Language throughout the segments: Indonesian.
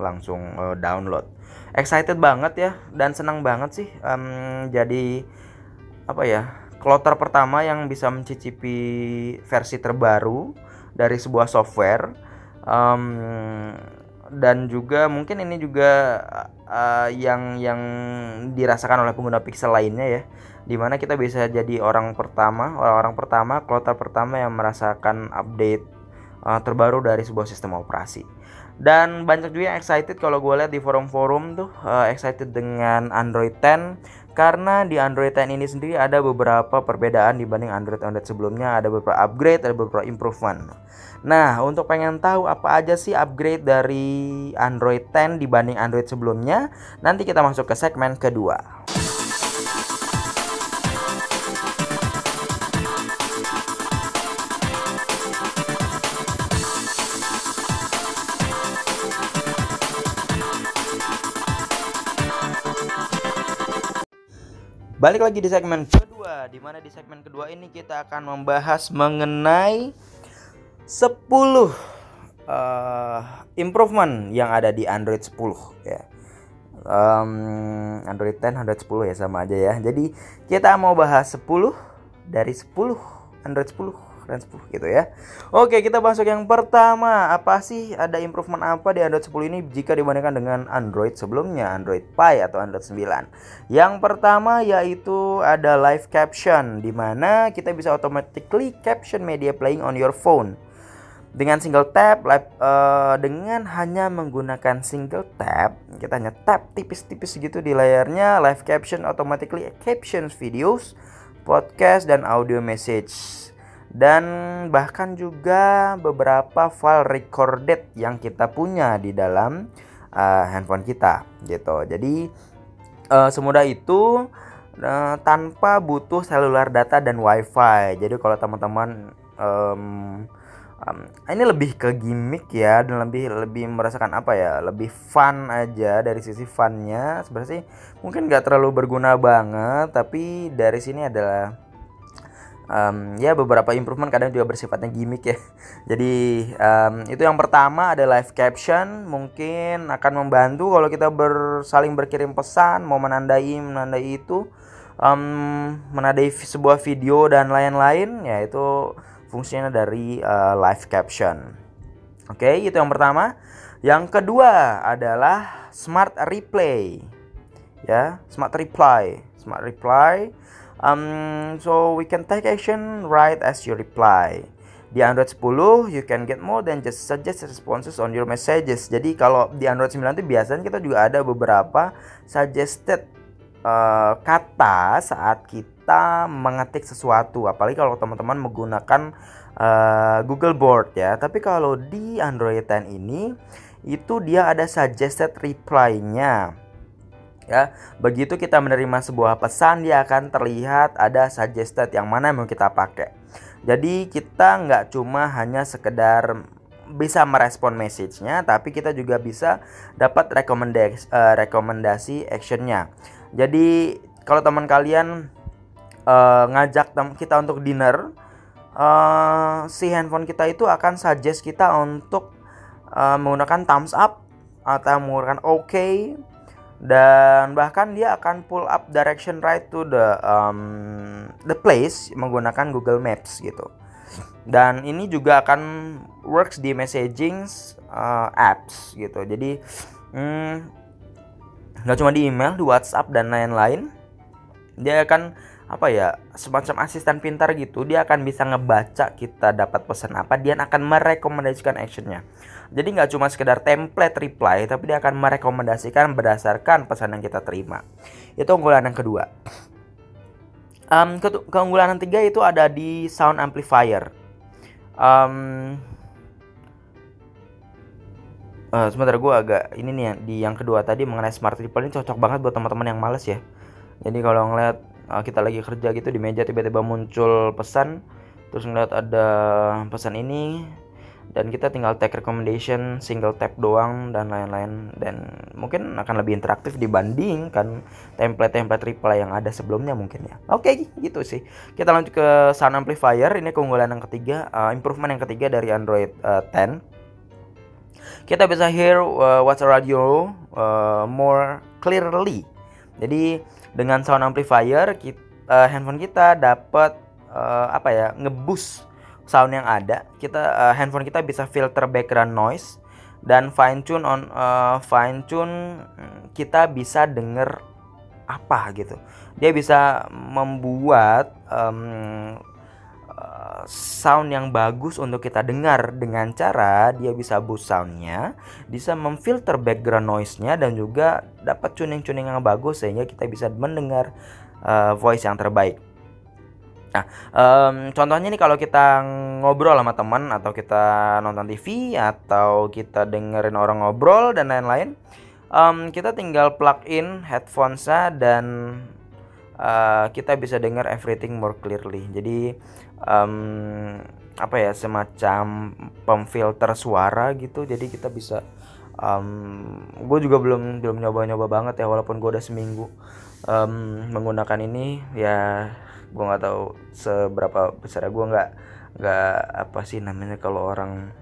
langsung uh, download. Excited banget ya dan senang banget sih um, jadi apa ya kloter pertama yang bisa mencicipi versi terbaru dari sebuah software. Um, dan juga mungkin ini juga uh, yang yang dirasakan oleh pengguna pixel lainnya ya di mana kita bisa jadi orang pertama orang-orang pertama kloter pertama yang merasakan update uh, terbaru dari sebuah sistem operasi dan banyak juga yang excited kalau gue lihat di forum-forum tuh uh, excited dengan Android 10 karena di Android 10 ini sendiri ada beberapa perbedaan dibanding Android Android sebelumnya. Ada beberapa upgrade ada beberapa improvement. Nah, untuk pengen tahu apa aja sih upgrade dari Android 10 dibanding Android sebelumnya, nanti kita masuk ke segmen kedua. Balik lagi di segmen kedua, di mana di segmen kedua ini kita akan membahas mengenai 10 uh, improvement yang ada di Android 10 ya. Um, Android 10, Android 10 ya sama aja ya. Jadi kita mau bahas 10 dari 10 Android 10 dan 10 gitu ya. Oke, kita masuk yang pertama. Apa sih ada improvement apa di Android 10 ini jika dibandingkan dengan Android sebelumnya, Android Pie atau Android 9? Yang pertama yaitu ada live caption di mana kita bisa automatically caption media playing on your phone. Dengan single tap, live, uh, dengan hanya menggunakan single tap, kita hanya tap tipis-tipis gitu di layarnya, live caption automatically captions videos, podcast dan audio message dan bahkan juga beberapa file recorded yang kita punya di dalam uh, handphone kita gitu. Jadi uh, semudah itu uh, tanpa butuh seluler data dan wifi. Jadi kalau teman-teman um, um, ini lebih ke gimmick ya dan lebih lebih merasakan apa ya lebih fun aja dari sisi funnya sebenarnya sih mungkin nggak terlalu berguna banget tapi dari sini adalah um, ya beberapa improvement kadang juga bersifatnya gimmick ya. Jadi um, itu yang pertama ada live caption mungkin akan membantu kalau kita bersaling berkirim pesan mau menandai menandai itu um, menandai sebuah video dan lain-lain ya itu fungsinya dari uh, live caption. Oke itu yang pertama. Yang kedua adalah smart replay. Ya smart reply. Smart reply Um, so we can take action right as you reply. Di Android 10 you can get more than just suggest responses on your messages. Jadi kalau di Android 9 itu biasanya kita juga ada beberapa suggested uh, kata saat kita mengetik sesuatu. Apalagi kalau teman-teman menggunakan uh, Google Board ya. Tapi kalau di Android 10 ini itu dia ada suggested reply-nya ya. Begitu kita menerima sebuah pesan dia akan terlihat ada suggested yang mana yang mau kita pakai. Jadi kita nggak cuma hanya sekedar bisa merespon message-nya tapi kita juga bisa dapat rekomendasi uh, rekomendasi actionnya. Jadi kalau teman kalian uh, ngajak kita untuk dinner uh, si handphone kita itu akan suggest kita untuk uh, menggunakan thumbs up atau menggunakan oke okay, dan bahkan dia akan pull up direction right to the um, the place menggunakan Google Maps gitu. Dan ini juga akan works di messaging uh, apps gitu. Jadi hmm, nggak cuma di email di WhatsApp dan lain-lain dia akan apa ya semacam asisten pintar gitu. Dia akan bisa ngebaca kita dapat pesan apa dia akan merekomendasikan actionnya jadi nggak cuma sekedar template reply tapi dia akan merekomendasikan berdasarkan pesan yang kita terima. Itu unggulan yang kedua. Um, ke keunggulan yang ketiga itu ada di sound amplifier. Um, uh, sebentar gue agak ini nih di yang kedua tadi mengenai smart reply ini cocok banget buat teman-teman yang males ya. Jadi kalau ngeliat uh, kita lagi kerja gitu di meja tiba-tiba muncul pesan terus ngeliat ada pesan ini dan kita tinggal take recommendation single tap doang dan lain-lain. Dan mungkin akan lebih interaktif dibandingkan template-template reply yang ada sebelumnya mungkin ya. Oke okay, gitu sih. Kita lanjut ke sound amplifier. Ini keunggulan yang ketiga uh, improvement yang ketiga dari Android uh, 10 kita bisa hear uh, what's radio uh, more clearly. Jadi dengan sound amplifier kita, uh, handphone kita dapat uh, apa ya ngebus sound yang ada. Kita uh, handphone kita bisa filter background noise dan fine tune on uh, fine tune kita bisa denger apa gitu. Dia bisa membuat um, sound yang bagus untuk kita dengar dengan cara dia bisa boost soundnya, bisa memfilter background noise-nya dan juga dapat tuning-tuning yang bagus sehingga kita bisa mendengar uh, voice yang terbaik. Nah, um, contohnya nih kalau kita ngobrol sama teman atau kita nonton TV atau kita dengerin orang ngobrol dan lain-lain, um, kita tinggal plug in headphones-nya dan uh, kita bisa dengar everything more clearly. Jadi um, apa ya semacam pemfilter suara gitu jadi kita bisa um, gue juga belum belum nyoba nyoba banget ya walaupun gue udah seminggu um, menggunakan ini ya gue nggak tahu seberapa besar gue nggak nggak apa sih namanya kalau orang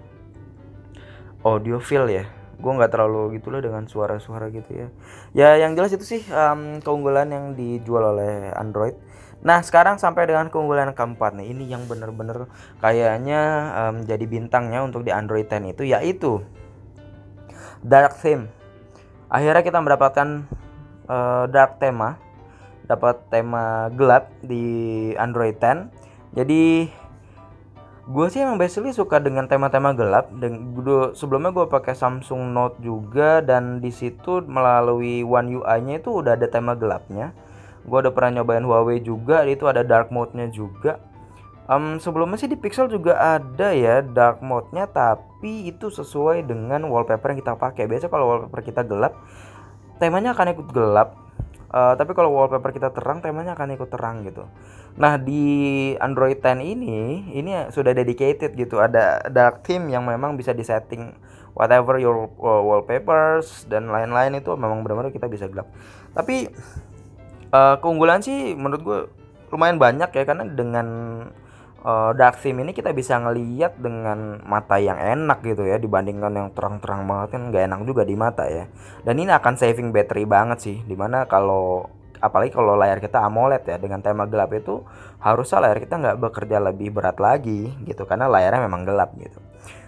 audiophile ya. Gue nggak terlalu gitu loh dengan suara-suara gitu ya. Ya yang jelas itu sih um, keunggulan yang dijual oleh Android. Nah sekarang sampai dengan keunggulan keempat nih. Ini yang bener-bener kayaknya um, jadi bintangnya untuk di Android 10 itu yaitu dark theme. Akhirnya kita mendapatkan uh, dark tema, dapat tema gelap di Android 10. Jadi gue sih emang basically suka dengan tema-tema gelap. Dan sebelumnya gue pakai Samsung Note juga dan di situ melalui One UI-nya itu udah ada tema gelapnya. Gue udah pernah nyobain Huawei juga itu ada dark mode-nya juga. Um, sebelumnya sih di Pixel juga ada ya dark mode-nya tapi itu sesuai dengan wallpaper yang kita pakai. Biasa kalau wallpaper kita gelap temanya akan ikut gelap uh, tapi kalau wallpaper kita terang temanya akan ikut terang gitu. Nah di Android 10 ini ini sudah dedicated gitu. Ada dark theme yang memang bisa disetting whatever your uh, wallpapers dan lain-lain itu memang benar-benar kita bisa gelap. Tapi uh, keunggulan sih menurut gue lumayan banyak ya karena dengan uh, dark theme ini kita bisa ngeliat dengan mata yang enak gitu ya dibandingkan yang terang-terang banget kan nggak enak juga di mata ya. Dan ini akan saving battery banget sih di mana kalau apalagi kalau layar kita AMOLED ya dengan tema gelap itu harusnya layar kita nggak bekerja lebih berat lagi gitu karena layarnya memang gelap gitu.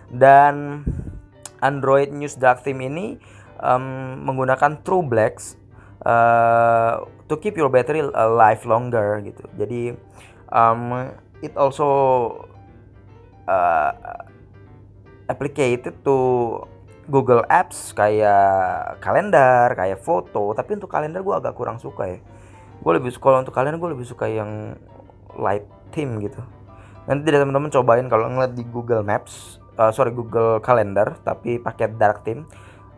Dan Android News Dark Theme ini um, menggunakan True Blacks uh, to keep your battery alive longer gitu. Jadi um, it also uh, applicated to Google Apps kayak kalender, kayak foto. Tapi untuk kalender gue agak kurang suka ya. Gue lebih suka untuk kalender gue lebih suka yang light theme gitu. Nanti teman-teman cobain kalau ngeliat di Google Maps, uh, sorry Google Calendar, tapi pakai dark theme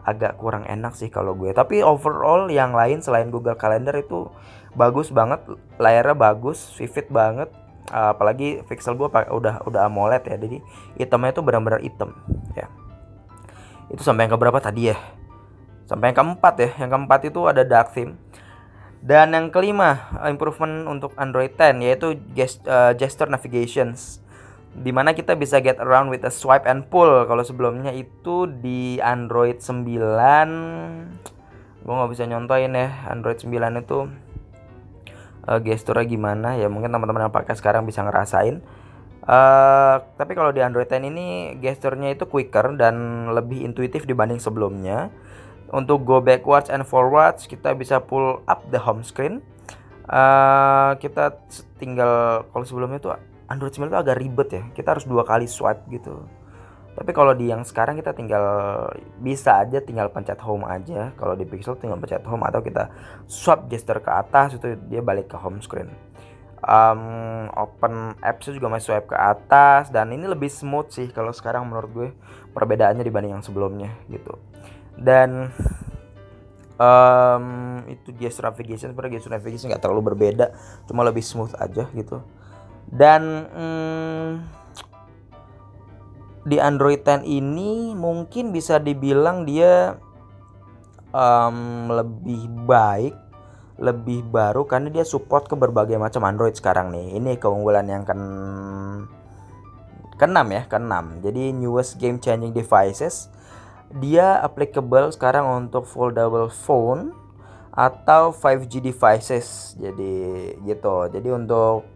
agak kurang enak sih kalau gue tapi overall yang lain selain Google Calendar itu bagus banget layarnya bagus vivid banget apalagi pixel gue udah udah AMOLED ya jadi hitamnya itu benar-benar hitam ya. Itu sampai yang keberapa tadi ya? Sampai yang keempat ya yang keempat itu ada dark theme. Dan yang kelima improvement untuk Android 10 yaitu uh, gesture navigations. Di mana kita bisa get around with a swipe and pull. Kalau sebelumnya itu di Android 9 gue nggak bisa nyontoin ya Android 9 itu uh, gesturnya gimana ya mungkin teman-teman yang pakai sekarang bisa ngerasain. Uh, tapi kalau di Android 10 ini gesturnya itu quicker dan lebih intuitif dibanding sebelumnya. Untuk go backwards and forwards kita bisa pull up the home screen. Uh, kita tinggal kalau sebelumnya tuh Android 9 itu agak ribet ya. Kita harus dua kali swipe gitu tapi kalau di yang sekarang kita tinggal bisa aja tinggal pencet home aja. Kalau di Pixel tinggal pencet home atau kita swipe gesture ke atas itu dia balik ke home screen. Um, open apps juga masih swipe ke atas dan ini lebih smooth sih kalau sekarang menurut gue perbedaannya dibanding yang sebelumnya gitu. Dan um, itu gesture navigation sebenarnya gesture navigation nggak terlalu berbeda cuma lebih smooth aja gitu. Dan hmm, di Android 10 ini mungkin bisa dibilang dia um, lebih baik lebih baru karena dia support ke berbagai macam Android sekarang nih ini keunggulan yang kan keenam ya keenam jadi newest game changing devices dia applicable sekarang untuk foldable phone atau 5G devices. Jadi gitu. Jadi untuk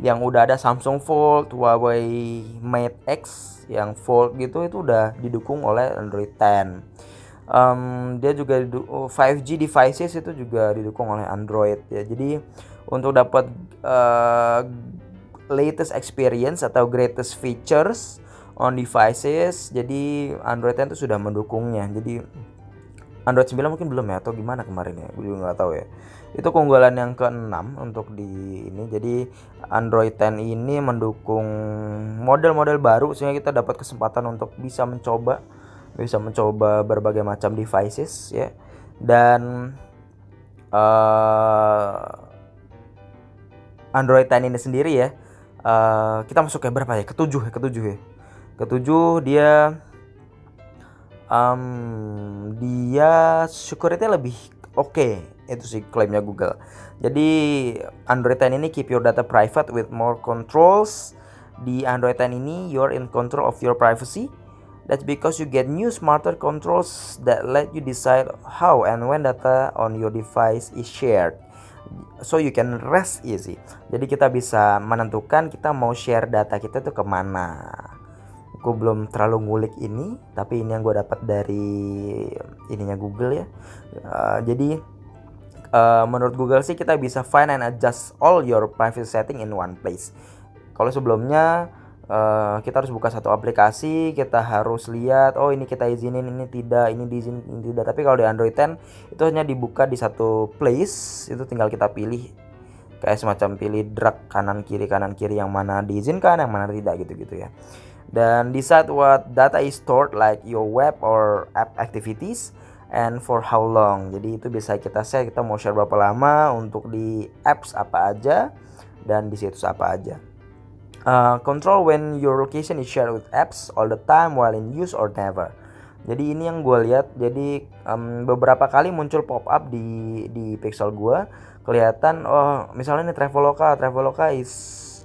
yang udah ada Samsung Fold, Huawei Mate X yang Fold gitu itu udah didukung oleh Android 10. Um, dia juga 5G devices itu juga didukung oleh Android ya. Jadi untuk dapat uh, latest experience atau greatest features on devices jadi Android 10 itu sudah mendukungnya jadi Android 9 mungkin belum ya atau gimana kemarin ya? Gue juga nggak tahu ya. Itu keunggulan yang keenam untuk di ini. Jadi Android 10 ini mendukung model-model baru sehingga kita dapat kesempatan untuk bisa mencoba bisa mencoba berbagai macam devices ya. Dan uh, Android 10 ini sendiri ya uh, kita masuk ke berapa ya? Ketujuh ya ketujuh ya. Ketujuh dia um, dia security lebih oke okay. itu sih klaimnya Google jadi Android 10 ini keep your data private with more controls di Android 10 ini you're in control of your privacy That's because you get new smarter controls that let you decide how and when data on your device is shared. So you can rest easy. Jadi kita bisa menentukan kita mau share data kita tuh ke mana gue belum terlalu ngulik ini tapi ini yang gue dapat dari ininya Google ya. Uh, jadi uh, menurut Google sih kita bisa find and adjust all your privacy setting in one place. Kalau sebelumnya uh, kita harus buka satu aplikasi kita harus lihat oh ini kita izinin ini tidak ini diizinin ini tidak. Tapi kalau di Android 10 itu hanya dibuka di satu place itu tinggal kita pilih. Kayak semacam pilih drag kanan kiri kanan kiri yang mana diizinkan yang mana tidak gitu gitu ya dan decide what data is stored like your web or app activities and for how long. Jadi itu bisa kita set kita mau share berapa lama untuk di apps apa aja dan di situs apa aja. Uh, control when your location is shared with apps all the time while in use or never. Jadi ini yang gue lihat. Jadi um, beberapa kali muncul pop up di di pixel gue kelihatan oh misalnya ini Traveloka, Traveloka is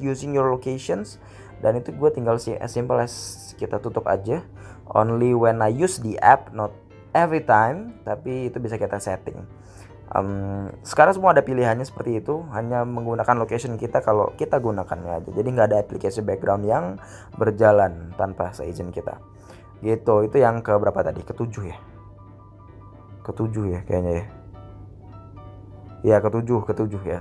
using your locations dan itu gue tinggal sih as simple as kita tutup aja. Only when I use the app not every time tapi itu bisa kita setting. Um, sekarang semua ada pilihannya seperti itu hanya menggunakan location kita kalau kita gunakannya aja. Jadi nggak ada aplikasi background yang berjalan tanpa seizin kita. Gitu itu yang ke berapa tadi? Ketujuh ya? Ketujuh ya kayaknya ya. Ya ketujuh ketujuh ya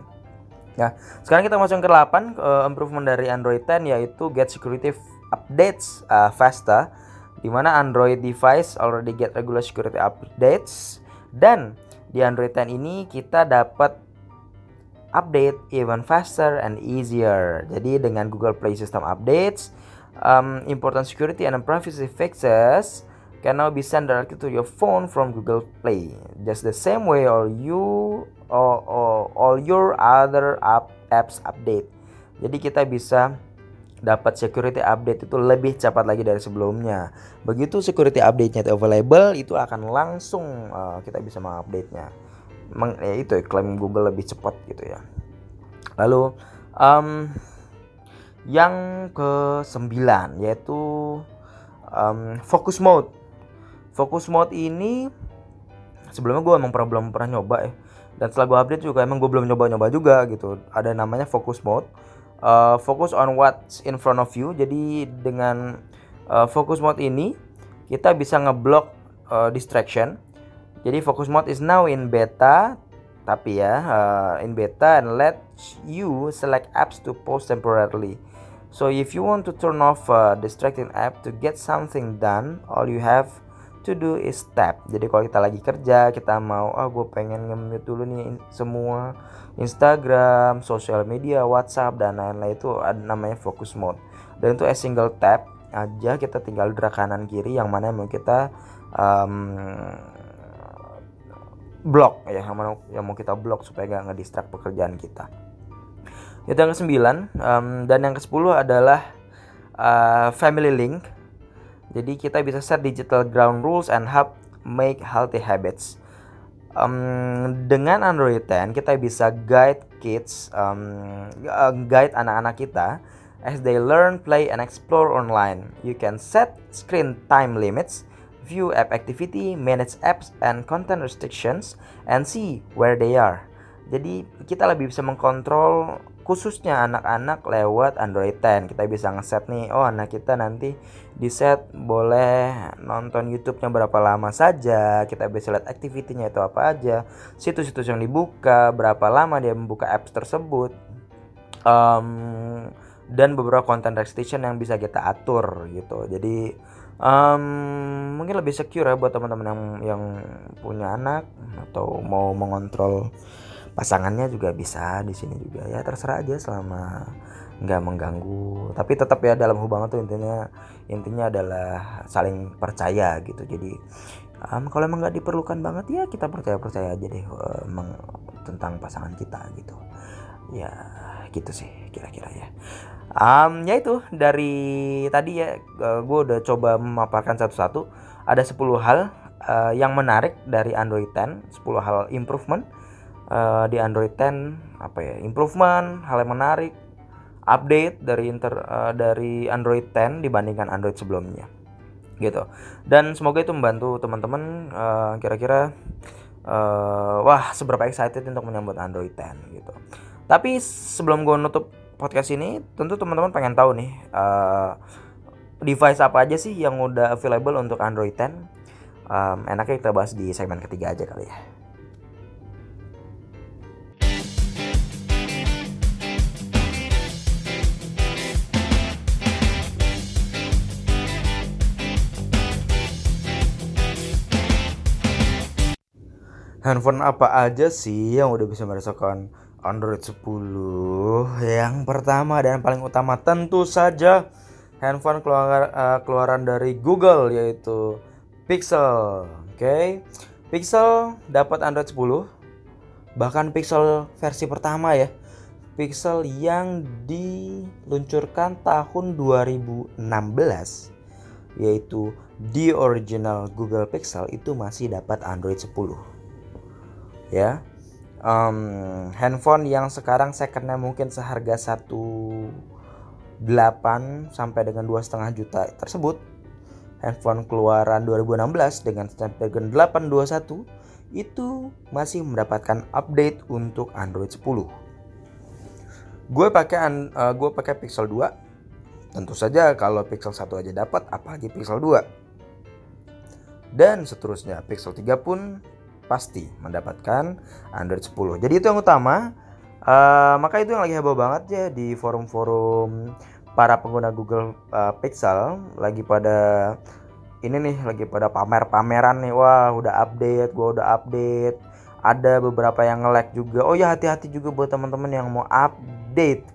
Ya, sekarang kita masuk ke 8 uh, improvement dari Android 10 yaitu get security updates uh, faster di mana Android device already get regular security updates dan di Android 10 ini kita dapat update even faster and easier. Jadi dengan Google Play System updates, um, important security and privacy fixes can now be sent directly to your phone from Google Play. Just the same way all you all, your other app, apps update. Jadi kita bisa dapat security update itu lebih cepat lagi dari sebelumnya. Begitu security update-nya itu available, itu akan langsung uh, kita bisa mengupdate-nya. Meng, ya itu klaim Google lebih cepat gitu ya. Lalu um, yang ke sembilan yaitu um, focus mode. Focus mode ini sebelumnya gue emang pernah belum pernah nyoba ya dan setelah gue update juga emang gue belum nyoba-nyoba juga gitu. Ada namanya focus mode. Uh, focus on what's in front of you. Jadi dengan uh, focus mode ini kita bisa ngeblok uh, distraction. Jadi focus mode is now in beta. Tapi ya uh, in beta and let you select apps to pause temporarily. So if you want to turn off a distracting app to get something done all you have to do is tap jadi kalau kita lagi kerja kita mau ah gue pengen nge dulu nih semua Instagram sosial media WhatsApp dan lain-lain itu ada namanya focus mode. Dan itu a single tap aja kita tinggal drag kanan kiri yang mana mau kita um, blok ya yang mana yang mau kita blok supaya gak ngedistract pekerjaan kita. Itu yang ke-9 um, dan yang ke-10 adalah uh, family link jadi kita bisa set digital ground rules and help make healthy habits. Um, dengan Android 10 kita bisa guide kids, um, guide anak-anak kita as they learn, play, and explore online. You can set screen time limits, view app activity, manage apps and content restrictions, and see where they are. Jadi kita lebih bisa mengkontrol khususnya anak-anak lewat Android 10 kita bisa ngeset nih. Oh anak kita nanti di set boleh nonton YouTube-nya berapa lama saja. Kita bisa lihat activity-nya itu apa aja. Situs-situs yang dibuka berapa lama dia membuka apps tersebut. Um, dan beberapa content restriction yang bisa kita atur gitu. Jadi um, mungkin lebih secure ya buat teman-teman yang yang punya anak atau mau mengontrol pasangannya juga bisa di sini juga. Ya terserah aja selama nggak mengganggu. Tapi tetap ya dalam hubungan tuh intinya intinya adalah saling percaya gitu. Jadi um, kalau emang nggak diperlukan banget ya kita percaya percaya aja deh um, tentang pasangan kita gitu. Ya gitu sih kira-kira ya. Um, ya itu dari tadi ya uh, gue udah coba memaparkan satu-satu. Ada 10 hal uh, yang menarik dari Android 10 10 hal improvement uh, di Android 10 apa ya improvement hal yang menarik update dari inter uh, dari Android 10 dibandingkan Android sebelumnya gitu. Dan semoga itu membantu teman-teman uh, kira-kira uh, wah seberapa excited untuk menyambut Android 10 gitu. Tapi sebelum gue nutup podcast ini tentu teman-teman pengen tahu nih uh, device apa aja sih yang udah available untuk Android 10 um, enaknya kita bahas di segmen ketiga aja kali ya handphone apa aja sih yang udah bisa merasakan Android 10? Yang pertama dan paling utama tentu saja handphone keluar, uh, keluaran dari Google yaitu Pixel. Oke. Okay? Pixel dapat Android 10. Bahkan Pixel versi pertama ya. Pixel yang diluncurkan tahun 2016 yaitu di original Google Pixel itu masih dapat Android 10 ya um, handphone yang sekarang secondnya mungkin seharga satu 8 sampai dengan dua setengah juta tersebut handphone keluaran 2016 dengan Snapdragon 821 itu masih mendapatkan update untuk Android 10. Gue pakai uh, gue pakai Pixel 2. Tentu saja kalau Pixel 1 aja dapat apalagi Pixel 2. Dan seterusnya Pixel 3 pun pasti mendapatkan Android 10. Jadi itu yang utama. Uh, maka itu yang lagi heboh banget ya di forum-forum para pengguna Google uh, Pixel. Lagi pada ini nih lagi pada pamer-pameran nih. Wah udah update gua udah update. Ada beberapa yang nge-lag juga. Oh ya hati-hati juga buat teman-teman yang mau update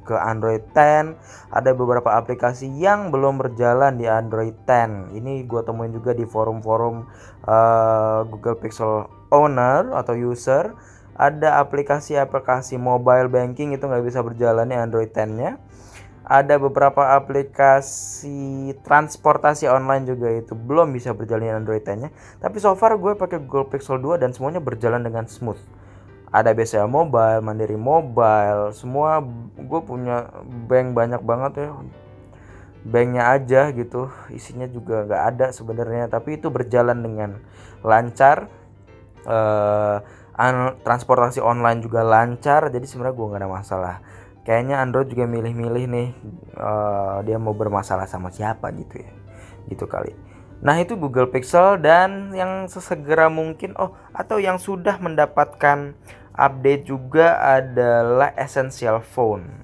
ke Android 10 ada beberapa aplikasi yang belum berjalan di Android 10 ini gue temuin juga di forum-forum uh, Google Pixel owner atau user. Ada aplikasi-aplikasi mobile banking itu nggak bisa berjalan di Android 10 nya. Ada beberapa aplikasi transportasi online juga itu belum bisa berjalan di Android 10 nya. Tapi so far gue pakai Google Pixel 2 dan semuanya berjalan dengan smooth ada BCA Mobile, Mandiri Mobile, semua gue punya bank banyak banget ya. Banknya aja gitu isinya juga nggak ada sebenarnya tapi itu berjalan dengan lancar. Uh, transportasi online juga lancar jadi sebenarnya gue nggak ada masalah. Kayaknya Android juga milih-milih nih uh, dia mau bermasalah sama siapa gitu ya gitu kali. Nah itu Google Pixel dan yang sesegera mungkin oh atau yang sudah mendapatkan update juga adalah Essential Phone.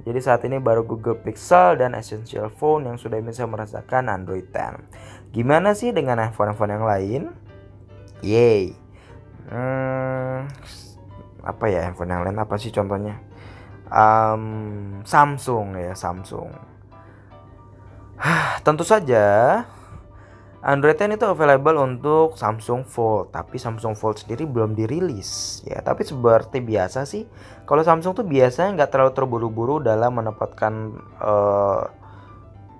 Jadi saat ini baru Google Pixel dan Essential Phone yang sudah bisa merasakan Android 10 gimana sih dengan iPhone-iPhone yang lain? Yay. Hmm, apa ya handphone yang lain? Apa sih contohnya? Um, Samsung ya Samsung. Tentu saja Android 10 itu available untuk Samsung Fold, tapi Samsung Fold sendiri belum dirilis ya. Tapi seperti biasa sih, kalau Samsung tuh biasanya nggak terlalu terburu-buru dalam mendapatkan uh,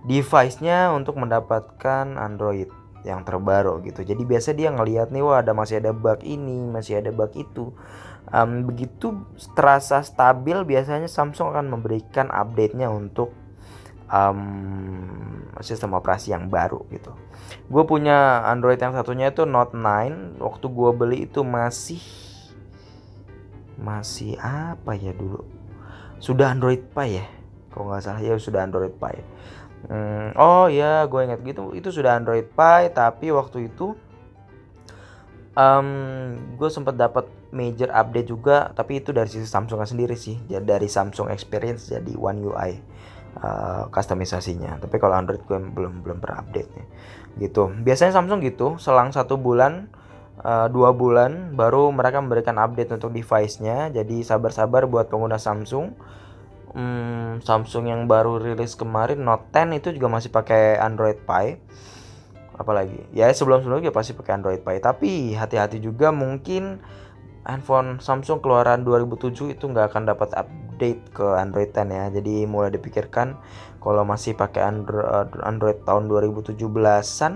device-nya untuk mendapatkan Android yang terbaru gitu jadi biasa dia ngelihat nih wah ada masih ada bug ini masih ada bug itu um, begitu terasa stabil biasanya Samsung akan memberikan update-nya untuk um, sistem operasi yang baru gitu. Gue punya Android yang satunya itu Note 9. Waktu gue beli itu masih masih apa ya dulu? Sudah Android Pie ya? Kalau nggak salah ya sudah Android Pie. Hmm, oh ya, gue ingat gitu. Itu sudah Android Pie, tapi waktu itu um, gue sempat dapat major update juga, tapi itu dari sisi Samsung sendiri sih, dari Samsung Experience jadi One UI uh, customisasinya. Tapi kalau Android gue belum belum berupdate nih. Gitu. Biasanya Samsung gitu, selang satu bulan uh, dua bulan baru mereka memberikan update untuk device-nya. Jadi sabar-sabar buat pengguna Samsung. Hmm, Samsung yang baru rilis kemarin Note 10 itu juga masih pakai Android Pie. Apalagi ya sebelum-sebelumnya pasti pakai Android Pie. Tapi hati-hati juga mungkin handphone Samsung keluaran 2007 itu nggak akan dapat update ke Android 10 ya. Jadi mulai dipikirkan kalau masih pakai Android, Android tahun 2017-an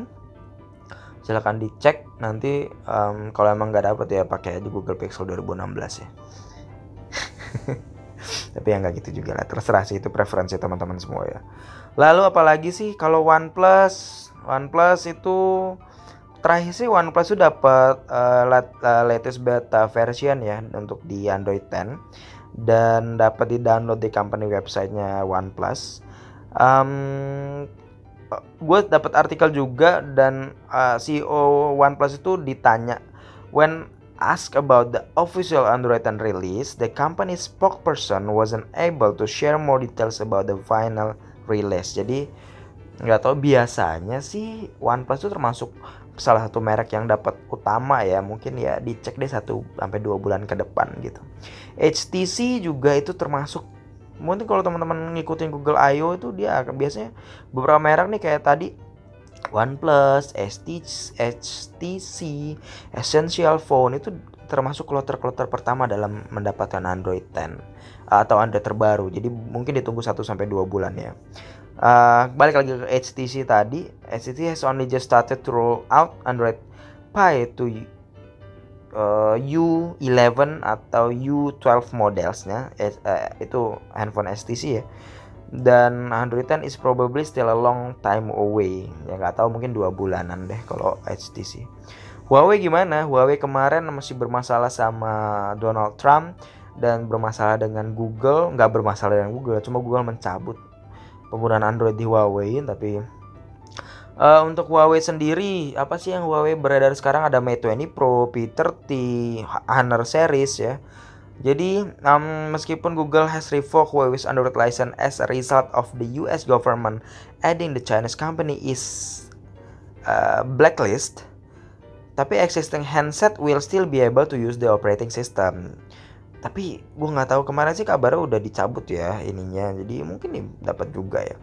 silahkan dicek. Nanti um, kalau emang nggak dapet ya pakai di Google Pixel 2016 ya. Tapi yang nggak gitu juga lah. Terserah sih itu preferensi teman-teman semua ya. Lalu apalagi sih kalau OnePlus? OnePlus itu terakhir sih OnePlus itu dapat uh, latest beta version ya untuk di Android 10 dan dapat di download di company websitenya OnePlus. Um, gue dapat artikel juga dan uh, CEO OnePlus itu ditanya when asked about the official Android 10 release, the company spokesperson wasn't able to share more details about the final release. Jadi nggak tahu biasanya sih OnePlus itu termasuk salah satu merek yang dapat utama ya mungkin ya dicek deh satu sampai dua bulan ke depan gitu HTC juga itu termasuk mungkin kalau teman-teman ngikutin Google I.O itu dia biasanya beberapa merek nih kayak tadi OnePlus, HTC, Essential Phone itu termasuk kloter-kloter pertama dalam mendapatkan Android 10 atau Android terbaru. Jadi mungkin ditunggu 1 sampai 2 bulan ya. Uh, balik lagi ke HTC tadi, HTC has only just started to roll out Android Pie to uh, U11 atau U12 modelsnya, eh, uh, itu handphone HTC ya. Dan Android 10 is probably still a long time away. Ya nggak tahu mungkin dua bulanan deh kalau HTC. Huawei gimana? Huawei kemarin masih bermasalah sama Donald Trump dan bermasalah dengan Google, nggak bermasalah dengan Google, cuma Google mencabut penggunaan Android di Huawei tapi uh, untuk Huawei sendiri apa sih yang Huawei beredar sekarang ada Mate 20 Pro, P30, Honor series ya. Jadi um, meskipun Google has revoked Huawei's Android license as a result of the US government adding the Chinese company is uh, blacklist, tapi existing handset will still be able to use the operating system tapi gue nggak tahu kemarin sih kabarnya udah dicabut ya ininya. Jadi mungkin dapat juga ya.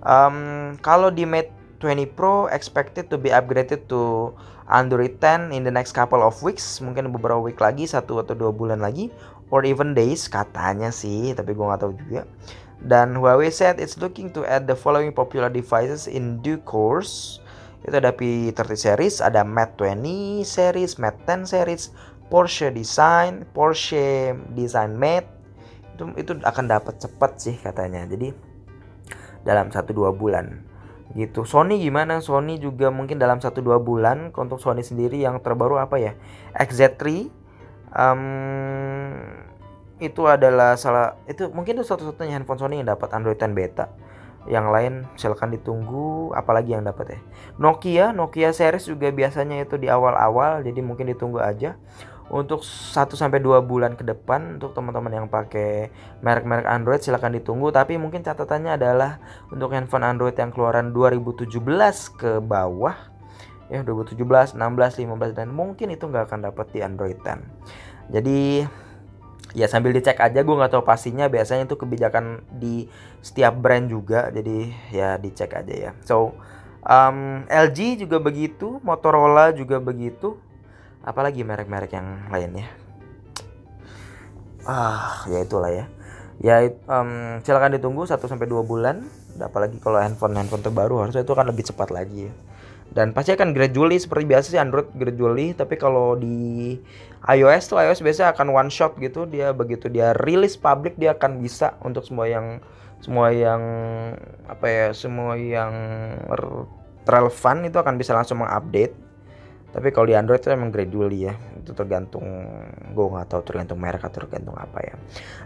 Um, kalau di Mate 20 Pro expected to be upgraded to Android 10 in the next couple of weeks mungkin beberapa week lagi satu atau dua bulan lagi or even days katanya sih tapi gue nggak tahu juga. Dan Huawei said it's looking to add the following popular devices in due course. Itu ada P30 series, ada Mate 20 series, Mate 10 series, Porsche Design, Porsche Design Mate itu itu akan dapat cepat sih katanya. Jadi dalam 1 2 bulan gitu. Sony gimana? Sony juga mungkin dalam 1 2 bulan untuk Sony sendiri yang terbaru apa ya? XZ3 um, itu adalah salah itu mungkin itu satu-satunya handphone Sony yang dapat Android 10 beta yang lain silahkan ditunggu apalagi yang dapat ya Nokia Nokia series juga biasanya itu di awal-awal jadi mungkin ditunggu aja untuk 1 sampai 2 bulan ke depan untuk teman-teman yang pakai merek-merek Android silahkan ditunggu. Tapi mungkin catatannya adalah untuk handphone Android yang keluaran 2017 ke bawah. Ya 2017, 16, 15 dan mungkin itu nggak akan dapat di Android 10. Jadi ya sambil dicek aja gue nggak tahu pastinya. Biasanya itu kebijakan di setiap brand juga. Jadi ya dicek aja ya. So um, LG juga begitu, Motorola juga begitu apalagi merek-merek yang lainnya ah ya itulah ya. Ya um, silakan ditunggu 1 sampai dua bulan. Apalagi kalau handphone handphone terbaru harusnya itu akan lebih cepat lagi ya. Dan pasti akan gradually seperti biasa sih Android gradually tapi kalau di iOS tuh iOS biasanya akan one shot gitu. Dia begitu dia rilis public dia akan bisa untuk semua yang semua yang apa ya semua yang relevan itu akan bisa langsung mengupdate tapi kalau di Android itu emang gradually ya itu tergantung gue nggak tahu tergantung merek atau tergantung apa ya.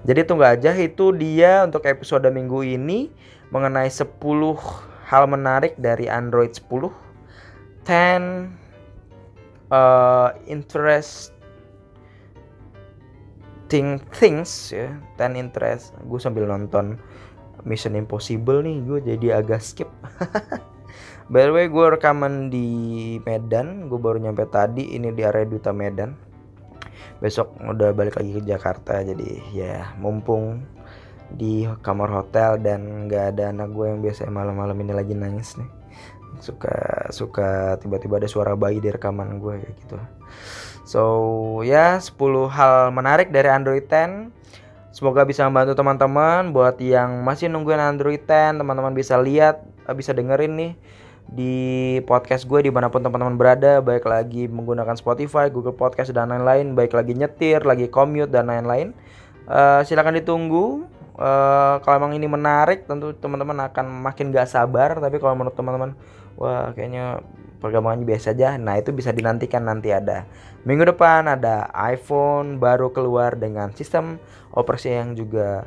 Jadi tunggu aja itu dia untuk episode minggu ini mengenai 10 hal menarik dari Android 10 10 uh, interesting things ya. 10 interest gue sambil nonton Mission Impossible nih gue jadi agak skip By the way gue rekaman di Medan Gue baru nyampe tadi Ini di area Duta Medan. Besok udah balik lagi ke Jakarta Jadi ya mumpung di kamar hotel dan gak ada anak gue yang biasa malam-malam ini lagi nangis nih. Suka suka tiba-tiba ada suara bayi di rekaman gue kayak gitu. So ya 10 hal menarik dari Android 10 semoga bisa membantu teman-teman. Buat yang masih nungguin Android 10 teman-teman bisa lihat bisa dengerin nih di podcast gue di mana pun teman-teman berada baik lagi menggunakan Spotify, Google Podcast dan lain-lain baik lagi nyetir, lagi commute dan lain-lain. Uh, silakan ditunggu. Uh, kalau emang ini menarik tentu teman-teman akan makin gak sabar. Tapi kalau menurut teman-teman wah kayaknya perkembangannya biasa aja. Nah itu bisa dinantikan nanti ada. Minggu depan ada iPhone baru keluar dengan sistem operasi yang juga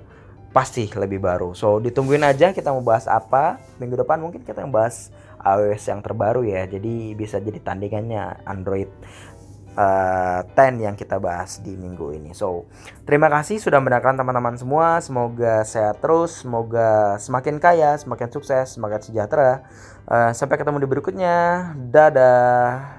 pasti lebih baru. So ditungguin aja kita mau bahas apa. Minggu depan mungkin kita yang bahas iOS yang terbaru ya. Jadi bisa jadi tandingannya Android uh, eh, 10 yang kita bahas di minggu ini. So terima kasih sudah mendengarkan teman-teman semua. Semoga sehat terus, semoga semakin kaya, semakin sukses, semakin sejahtera. Uh, sampai ketemu di berikutnya. Dadah.